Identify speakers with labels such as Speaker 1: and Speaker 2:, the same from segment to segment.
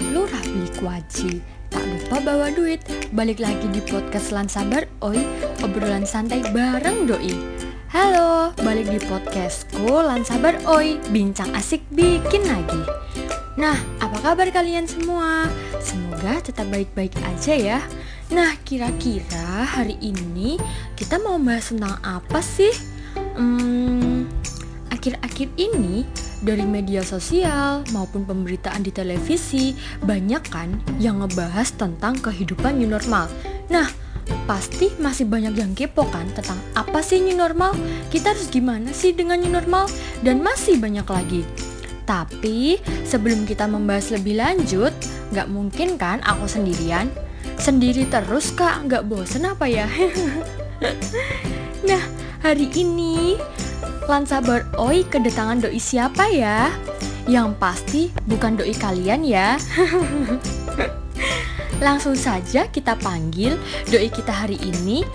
Speaker 1: Pak Lurah beli kuaci. Tak lupa bawa duit. Balik lagi di podcast Lan Sabar, oi, obrolan santai bareng doi. Halo, balik di podcastku Lan Sabar, oi, bincang asik bikin lagi. Nah, apa kabar kalian semua? Semoga tetap baik-baik aja ya. Nah, kira-kira hari ini kita mau bahas tentang apa sih? Hmm, akhir-akhir ini dari media sosial maupun pemberitaan di televisi banyak kan yang ngebahas tentang kehidupan new normal. Nah, pasti masih banyak yang kepo kan tentang apa sih new normal? Kita harus gimana sih dengan new normal? Dan masih banyak lagi. Tapi sebelum kita membahas lebih lanjut, nggak mungkin kan aku sendirian? Sendiri terus kak, nggak bosen apa ya? nah, hari ini Lansabar Oi kedatangan doi siapa ya? Yang pasti bukan doi kalian ya. Langsung saja kita panggil doi kita hari ini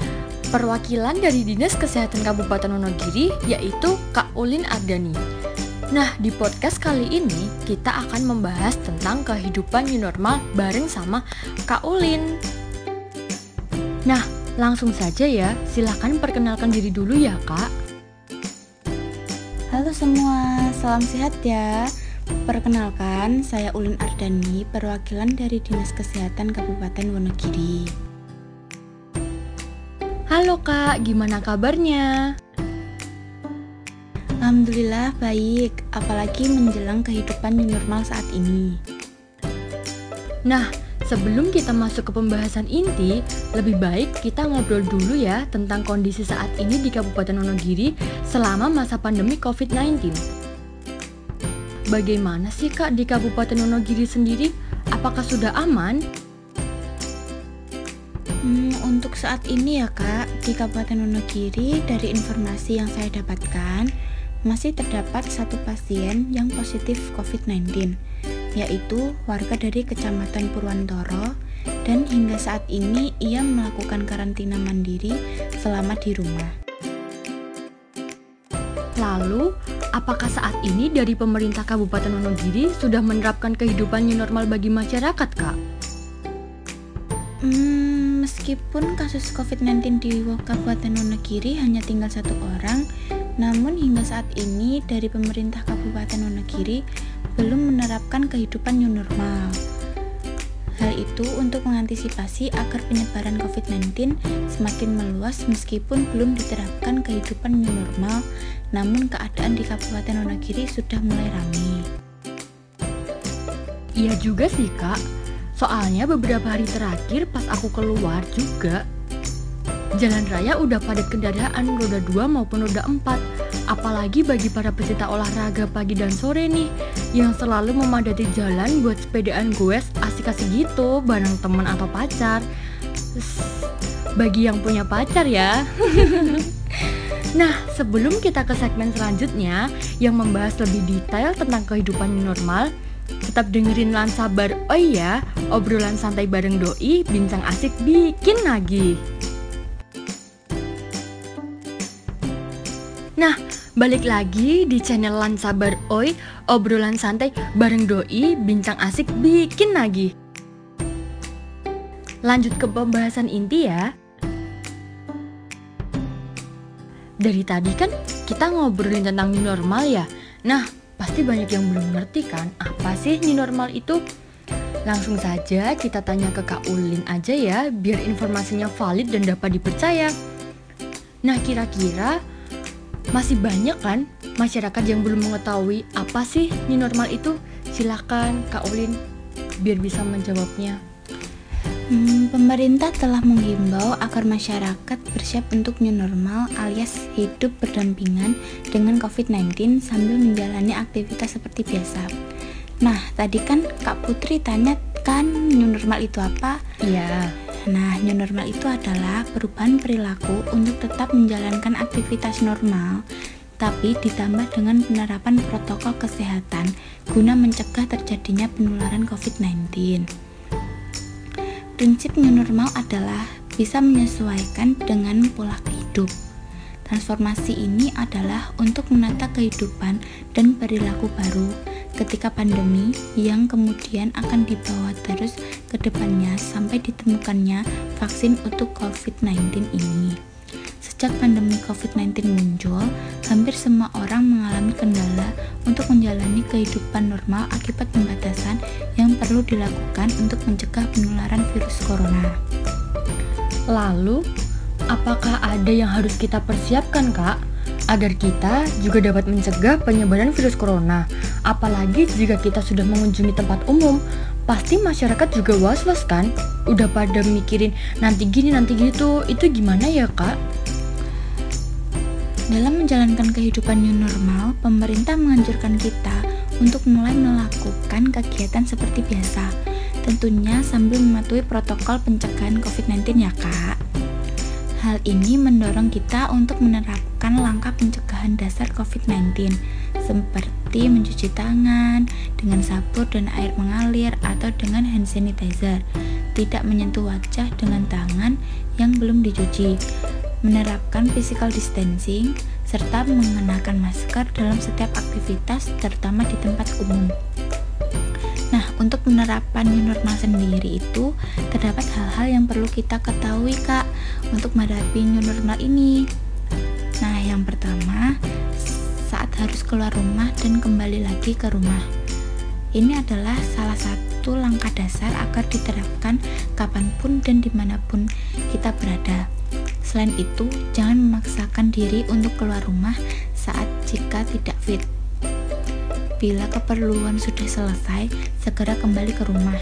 Speaker 1: perwakilan dari Dinas Kesehatan Kabupaten Wonogiri yaitu Kak Ulin Ardani. Nah, di podcast kali ini kita akan membahas tentang kehidupan new normal bareng sama Kak Ulin. Nah, langsung saja ya, silahkan perkenalkan diri dulu ya Kak.
Speaker 2: Halo semua, salam sehat ya. Perkenalkan, saya Ulin Ardani, perwakilan dari Dinas Kesehatan Kabupaten Wonogiri.
Speaker 1: Halo Kak, gimana kabarnya?
Speaker 2: Alhamdulillah baik, apalagi menjelang kehidupan new normal saat ini.
Speaker 1: Nah, sebelum kita masuk ke pembahasan inti, lebih baik kita ngobrol dulu ya tentang kondisi saat ini di Kabupaten Wonogiri selama masa pandemi COVID-19. Bagaimana sih Kak di Kabupaten Wonogiri sendiri? Apakah sudah aman?
Speaker 2: Hmm, untuk saat ini ya kak, di Kabupaten Wonogiri dari informasi yang saya dapatkan, masih terdapat satu pasien yang positif COVID-19, yaitu warga dari Kecamatan Purwantoro, dan hingga saat ini ia melakukan karantina mandiri selama di rumah.
Speaker 1: Lalu, apakah saat ini dari pemerintah Kabupaten Wonogiri sudah menerapkan kehidupan new normal bagi masyarakat, Kak?
Speaker 2: Hmm, meskipun kasus COVID-19 di Kabupaten Wonogiri hanya tinggal satu orang, namun hingga saat ini dari pemerintah Kabupaten Wonogiri belum menerapkan kehidupan new normal. Hal itu untuk mengantisipasi agar penyebaran COVID-19 semakin meluas meskipun belum diterapkan kehidupan new normal, namun keadaan di Kabupaten Wonogiri sudah mulai ramai.
Speaker 1: Iya juga sih kak, soalnya beberapa hari terakhir pas aku keluar juga Jalan raya udah padat kendaraan roda 2 maupun roda 4 Apalagi bagi para pecinta olahraga pagi dan sore nih Yang selalu memadati jalan buat sepedaan goes asik-asik gitu bareng teman atau pacar. Bagi yang punya pacar ya. Nah, sebelum kita ke segmen selanjutnya yang membahas lebih detail tentang kehidupan normal, tetap dengerin Lan Sabar. Oh iya, obrolan santai bareng doi, bincang asik bikin lagi. Balik lagi di channel Lan Sabar Oi, obrolan santai bareng doi, bincang asik bikin lagi. Lanjut ke pembahasan inti ya. Dari tadi kan kita ngobrolin tentang new normal ya. Nah, pasti banyak yang belum ngerti kan apa sih new normal itu? Langsung saja kita tanya ke Kak Ulin aja ya, biar informasinya valid dan dapat dipercaya. Nah, kira-kira masih banyak kan masyarakat yang belum mengetahui apa sih new normal itu? Silakan Kak Ulin biar bisa menjawabnya.
Speaker 2: Hmm, pemerintah telah menghimbau agar masyarakat bersiap untuk new normal alias hidup berdampingan dengan COVID-19 sambil menjalani aktivitas seperti biasa. Nah, tadi kan Kak Putri tanya kan new normal itu apa?
Speaker 1: Iya.
Speaker 2: Nah, new normal itu adalah perubahan perilaku untuk tetap menjalankan aktivitas normal, tapi ditambah dengan penerapan protokol kesehatan guna mencegah terjadinya penularan COVID-19. Prinsip new normal adalah bisa menyesuaikan dengan pola hidup. Transformasi ini adalah untuk menata kehidupan dan perilaku baru ketika pandemi yang kemudian akan dibawa terus ke depannya sampai ditemukannya vaksin untuk COVID-19 ini. Sejak pandemi COVID-19 muncul, hampir semua orang mengalami kendala untuk menjalani kehidupan normal akibat pembatasan yang perlu dilakukan untuk mencegah penularan virus corona.
Speaker 1: Lalu, apakah ada yang harus kita persiapkan, Kak? Agar kita juga dapat mencegah penyebaran virus corona. Apalagi jika kita sudah mengunjungi tempat umum, pasti masyarakat juga was-was kan? Udah pada mikirin nanti gini nanti gitu, itu gimana ya, Kak?
Speaker 2: Dalam menjalankan kehidupan new normal, pemerintah menganjurkan kita untuk mulai melakukan kegiatan seperti biasa, tentunya sambil mematuhi protokol pencegahan COVID-19 ya kak. Hal ini mendorong kita untuk menerapkan langkah pencegahan dasar COVID-19 seperti mencuci tangan dengan sabun dan air mengalir atau dengan hand sanitizer, tidak menyentuh wajah dengan tangan yang belum dicuci, menerapkan physical distancing, serta mengenakan masker dalam setiap aktivitas, terutama di tempat umum. Untuk penerapan new normal sendiri itu terdapat hal-hal yang perlu kita ketahui, Kak, untuk menghadapi new normal ini. Nah, yang pertama, saat harus keluar rumah dan kembali lagi ke rumah. Ini adalah salah satu langkah dasar agar diterapkan kapan pun dan di mana pun kita berada. Selain itu, jangan memaksakan diri untuk keluar rumah saat jika tidak fit. Bila keperluan sudah selesai, segera kembali ke rumah.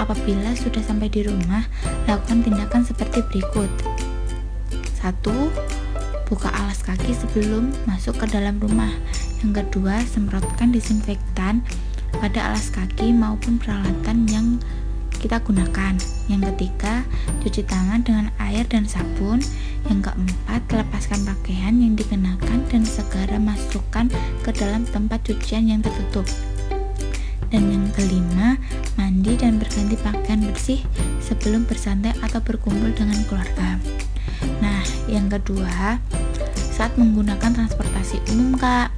Speaker 2: Apabila sudah sampai di rumah, lakukan tindakan seperti berikut. 1. Buka alas kaki sebelum masuk ke dalam rumah. Yang kedua, semprotkan disinfektan pada alas kaki maupun peralatan yang kita gunakan. Yang ketiga, cuci tangan dengan air dan sabun. Yang keempat, lepaskan pakaian yang dikenakan dan segera masukkan ke dalam tempat cucian yang tertutup. Dan yang kelima, mandi dan berganti pakaian bersih sebelum bersantai atau berkumpul dengan keluarga. Nah, yang kedua, saat menggunakan transportasi umum, Kak.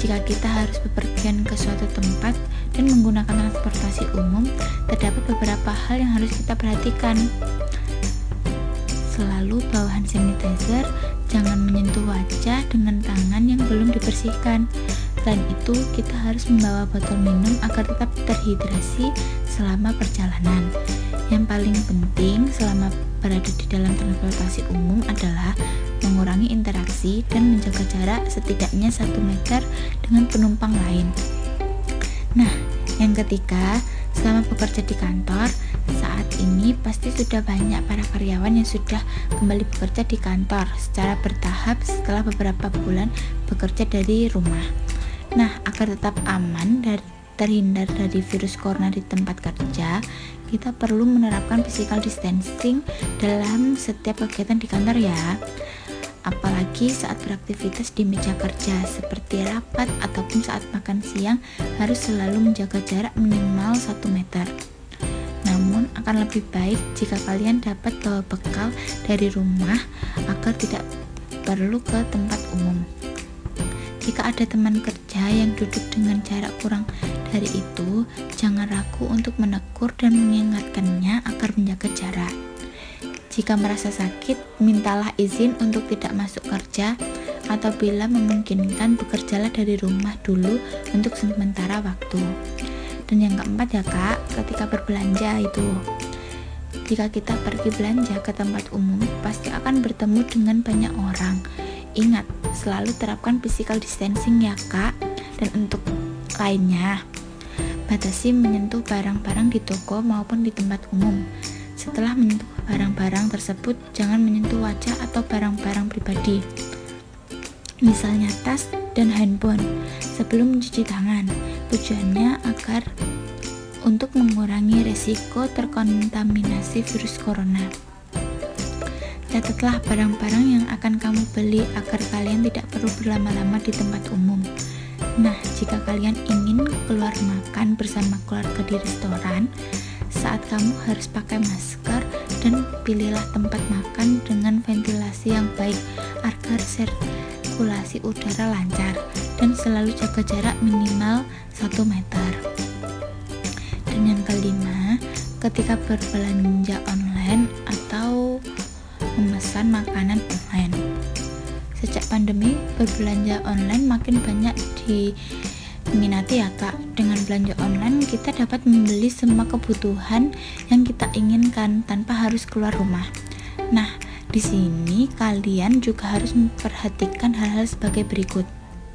Speaker 2: Jika kita harus bepergian ke suatu tempat, dan menggunakan transportasi umum, terdapat beberapa hal yang harus kita perhatikan. Selalu bawa hand sanitizer, jangan menyentuh wajah dengan tangan yang belum dibersihkan. Selain itu, kita harus membawa botol minum agar tetap terhidrasi selama perjalanan. Yang paling penting selama berada di dalam transportasi umum adalah mengurangi interaksi dan menjaga jarak setidaknya 1 meter dengan penumpang lain. Nah, yang ketiga, selama bekerja di kantor, saat ini pasti sudah banyak para karyawan yang sudah kembali bekerja di kantor secara bertahap setelah beberapa bulan bekerja dari rumah. Nah, agar tetap aman dan terhindar dari virus corona di tempat kerja, kita perlu menerapkan physical distancing dalam setiap kegiatan di kantor ya saat beraktivitas di meja kerja seperti rapat ataupun saat makan siang harus selalu menjaga jarak minimal 1 meter. Namun akan lebih baik jika kalian dapat bawa bekal dari rumah agar tidak perlu ke tempat umum. Jika ada teman kerja yang duduk dengan jarak kurang dari itu, jangan ragu untuk menegur dan mengingatkannya agar menjaga jarak. Jika merasa sakit, mintalah izin untuk tidak masuk kerja atau bila memungkinkan bekerjalah dari rumah dulu untuk sementara waktu. Dan yang keempat ya kak, ketika berbelanja itu jika kita pergi belanja ke tempat umum, pasti akan bertemu dengan banyak orang. Ingat, selalu terapkan physical distancing ya kak. Dan untuk lainnya, batasi menyentuh barang-barang di toko maupun di tempat umum. Setelah menyentuh barang-barang tersebut, jangan menyentuh wajah atau barang-barang pribadi, misalnya tas dan handphone, sebelum mencuci tangan. Tujuannya agar untuk mengurangi resiko terkontaminasi virus corona. Catatlah barang-barang yang akan kamu beli agar kalian tidak perlu berlama-lama di tempat umum. Nah, jika kalian ingin keluar makan bersama keluarga di restoran, saat kamu harus pakai masker dan pilihlah tempat makan dengan ventilasi yang baik agar sirkulasi udara lancar dan selalu jaga jarak minimal 1 meter. Dan yang kelima, ketika berbelanja online atau memesan makanan online. Sejak pandemi, berbelanja online makin banyak diminati ya kak. Dengan belanja online, kita dapat membeli semua kebutuhan yang kita inginkan tanpa harus keluar rumah. Nah, di sini kalian juga harus memperhatikan hal-hal sebagai berikut.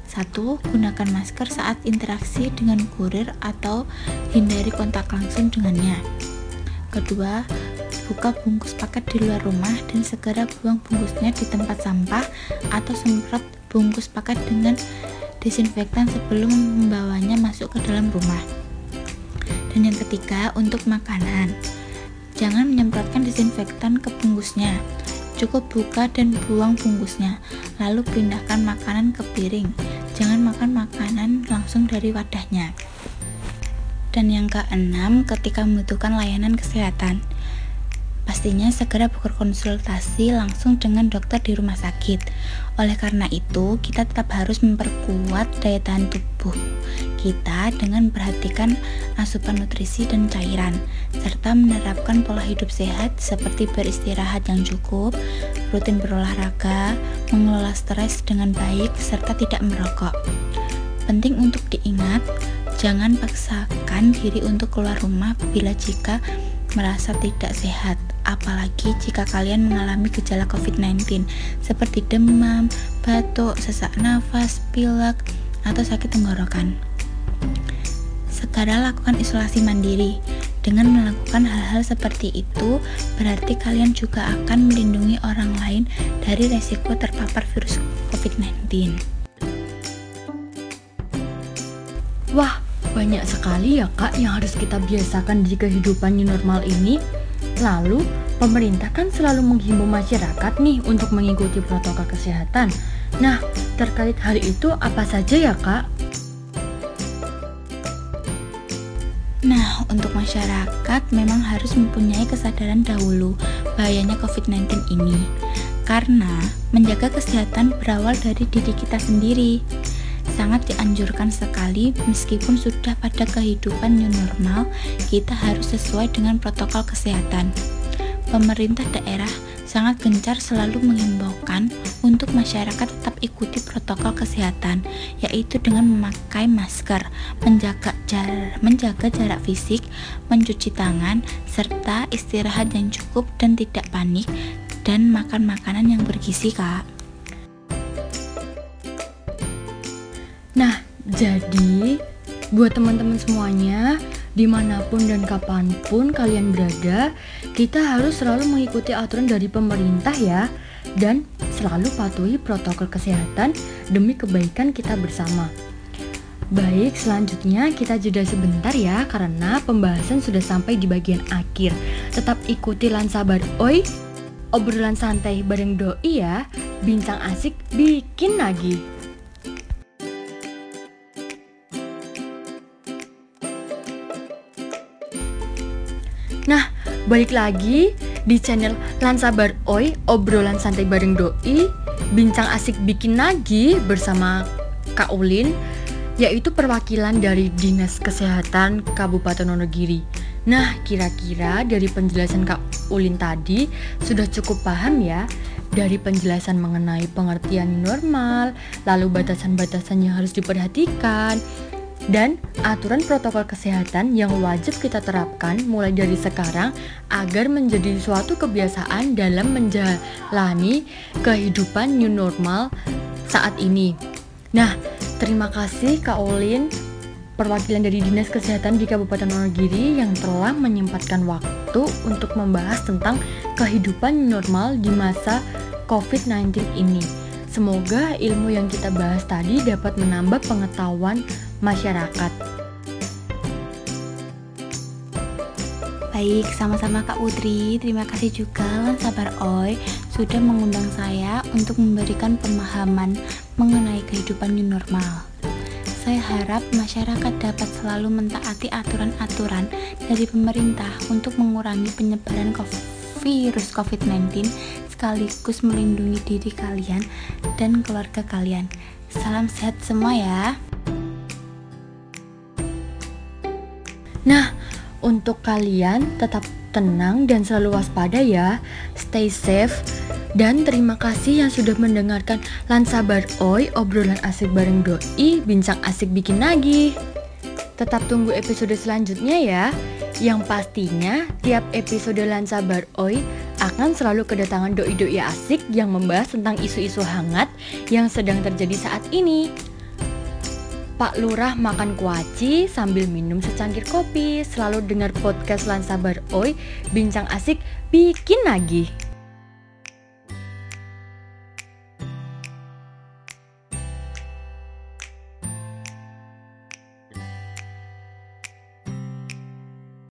Speaker 2: Satu, gunakan masker saat interaksi dengan kurir atau hindari kontak langsung dengannya. Kedua, buka bungkus paket di luar rumah dan segera buang bungkusnya di tempat sampah atau semprot bungkus paket dengan desinfektan sebelum membawanya masuk ke dalam rumah. Dan yang ketiga, untuk makanan. Jangan menyemprotkan desinfektan ke bungkusnya. Cukup buka dan buang bungkusnya, lalu pindahkan makanan ke piring. Jangan makan makanan langsung dari wadahnya. Dan yang keenam, ketika membutuhkan layanan kesehatan, pastinya segera berkonsultasi langsung dengan dokter di rumah sakit. Oleh karena itu, kita tetap harus memperkuat daya tahan tubuh kita dengan memperhatikan asupan nutrisi dan cairan, serta menerapkan pola hidup sehat seperti beristirahat yang cukup, rutin berolahraga, mengelola stres dengan baik, serta tidak merokok. Penting untuk diingat, jangan paksakan diri untuk keluar rumah bila jika merasa tidak sehat apalagi jika kalian mengalami gejala COVID-19 seperti demam, batuk, sesak nafas, pilek, atau sakit tenggorokan. Segera lakukan isolasi mandiri. Dengan melakukan hal-hal seperti itu, berarti kalian juga akan melindungi orang lain dari resiko terpapar virus COVID-19.
Speaker 1: Wah, banyak sekali ya kak yang harus kita biasakan di kehidupan new normal ini. Lalu, pemerintah kan selalu menghimbau masyarakat nih untuk mengikuti protokol kesehatan. Nah, terkait hal itu apa saja ya, Kak?
Speaker 2: Nah, untuk masyarakat memang harus mempunyai kesadaran dahulu bahayanya COVID-19 ini. Karena menjaga kesehatan berawal dari diri kita sendiri. Sangat dianjurkan sekali meskipun sudah pada kehidupan new normal, kita harus sesuai dengan protokol kesehatan pemerintah daerah sangat gencar selalu mengimbaukan untuk masyarakat tetap ikuti protokol kesehatan, yaitu dengan memakai masker, menjaga jarak, menjaga jarak fisik, mencuci tangan, serta istirahat yang cukup dan tidak panik, dan makan makanan yang bergizi, Kak.
Speaker 1: Nah, jadi buat teman-teman semuanya, di mana pun dan kapan pun kalian berada, kita harus selalu mengikuti aturan dari pemerintah ya, dan selalu patuhi protokol kesehatan demi kebaikan kita bersama. Baik, selanjutnya kita jeda sebentar ya, karena pembahasan sudah sampai di bagian akhir. Tetap ikuti Lansabar Oi, obrolan santai bareng Doi ya, bincang asik bikin lagi. Balik lagi di channel Lansabar Oi, obrolan santai bareng Doi, bincang asik bikin lagi bersama Kak Ulin, yaitu perwakilan dari Dinas Kesehatan Kabupaten Wonogiri. Nah, kira-kira dari penjelasan Kak Ulin tadi sudah cukup paham ya dari penjelasan mengenai pengertian normal, lalu batasan-batasan yang harus diperhatikan, dan aturan protokol kesehatan yang wajib kita terapkan mulai dari sekarang agar menjadi suatu kebiasaan dalam menjalani kehidupan new normal saat ini. Nah, terima kasih Kak Olin, perwakilan dari Dinas Kesehatan di Kabupaten Wonogiri yang telah menyempatkan waktu untuk membahas tentang kehidupan new normal di masa COVID-19 ini. Semoga ilmu yang kita bahas tadi dapat menambah pengetahuan masyarakat.
Speaker 2: Baik, sama-sama Kak Putri. Terima kasih juga Sabar Oi sudah mengundang saya untuk memberikan pemahaman mengenai kehidupan new normal. Saya harap masyarakat dapat selalu mentaati aturan-aturan dari pemerintah untuk mengurangi penyebaran virus COVID-19 sekaligus melindungi diri kalian dan keluarga kalian. Salam sehat semua ya.
Speaker 1: Nah, untuk kalian tetap tenang dan selalu waspada ya. Stay safe dan terima kasih yang sudah mendengarkan Lansabar Oi, obrolan asik bareng Doi, bincang asik bikin lagi. Tetap tunggu episode selanjutnya ya. Yang pastinya tiap episode Lansabar Oi akan selalu kedatangan doi-doi asik yang membahas tentang isu-isu hangat yang sedang terjadi saat ini. Pak Lurah makan kuaci sambil minum secangkir kopi, selalu dengar podcast Lansabar Oi, bincang asik, bikin lagi.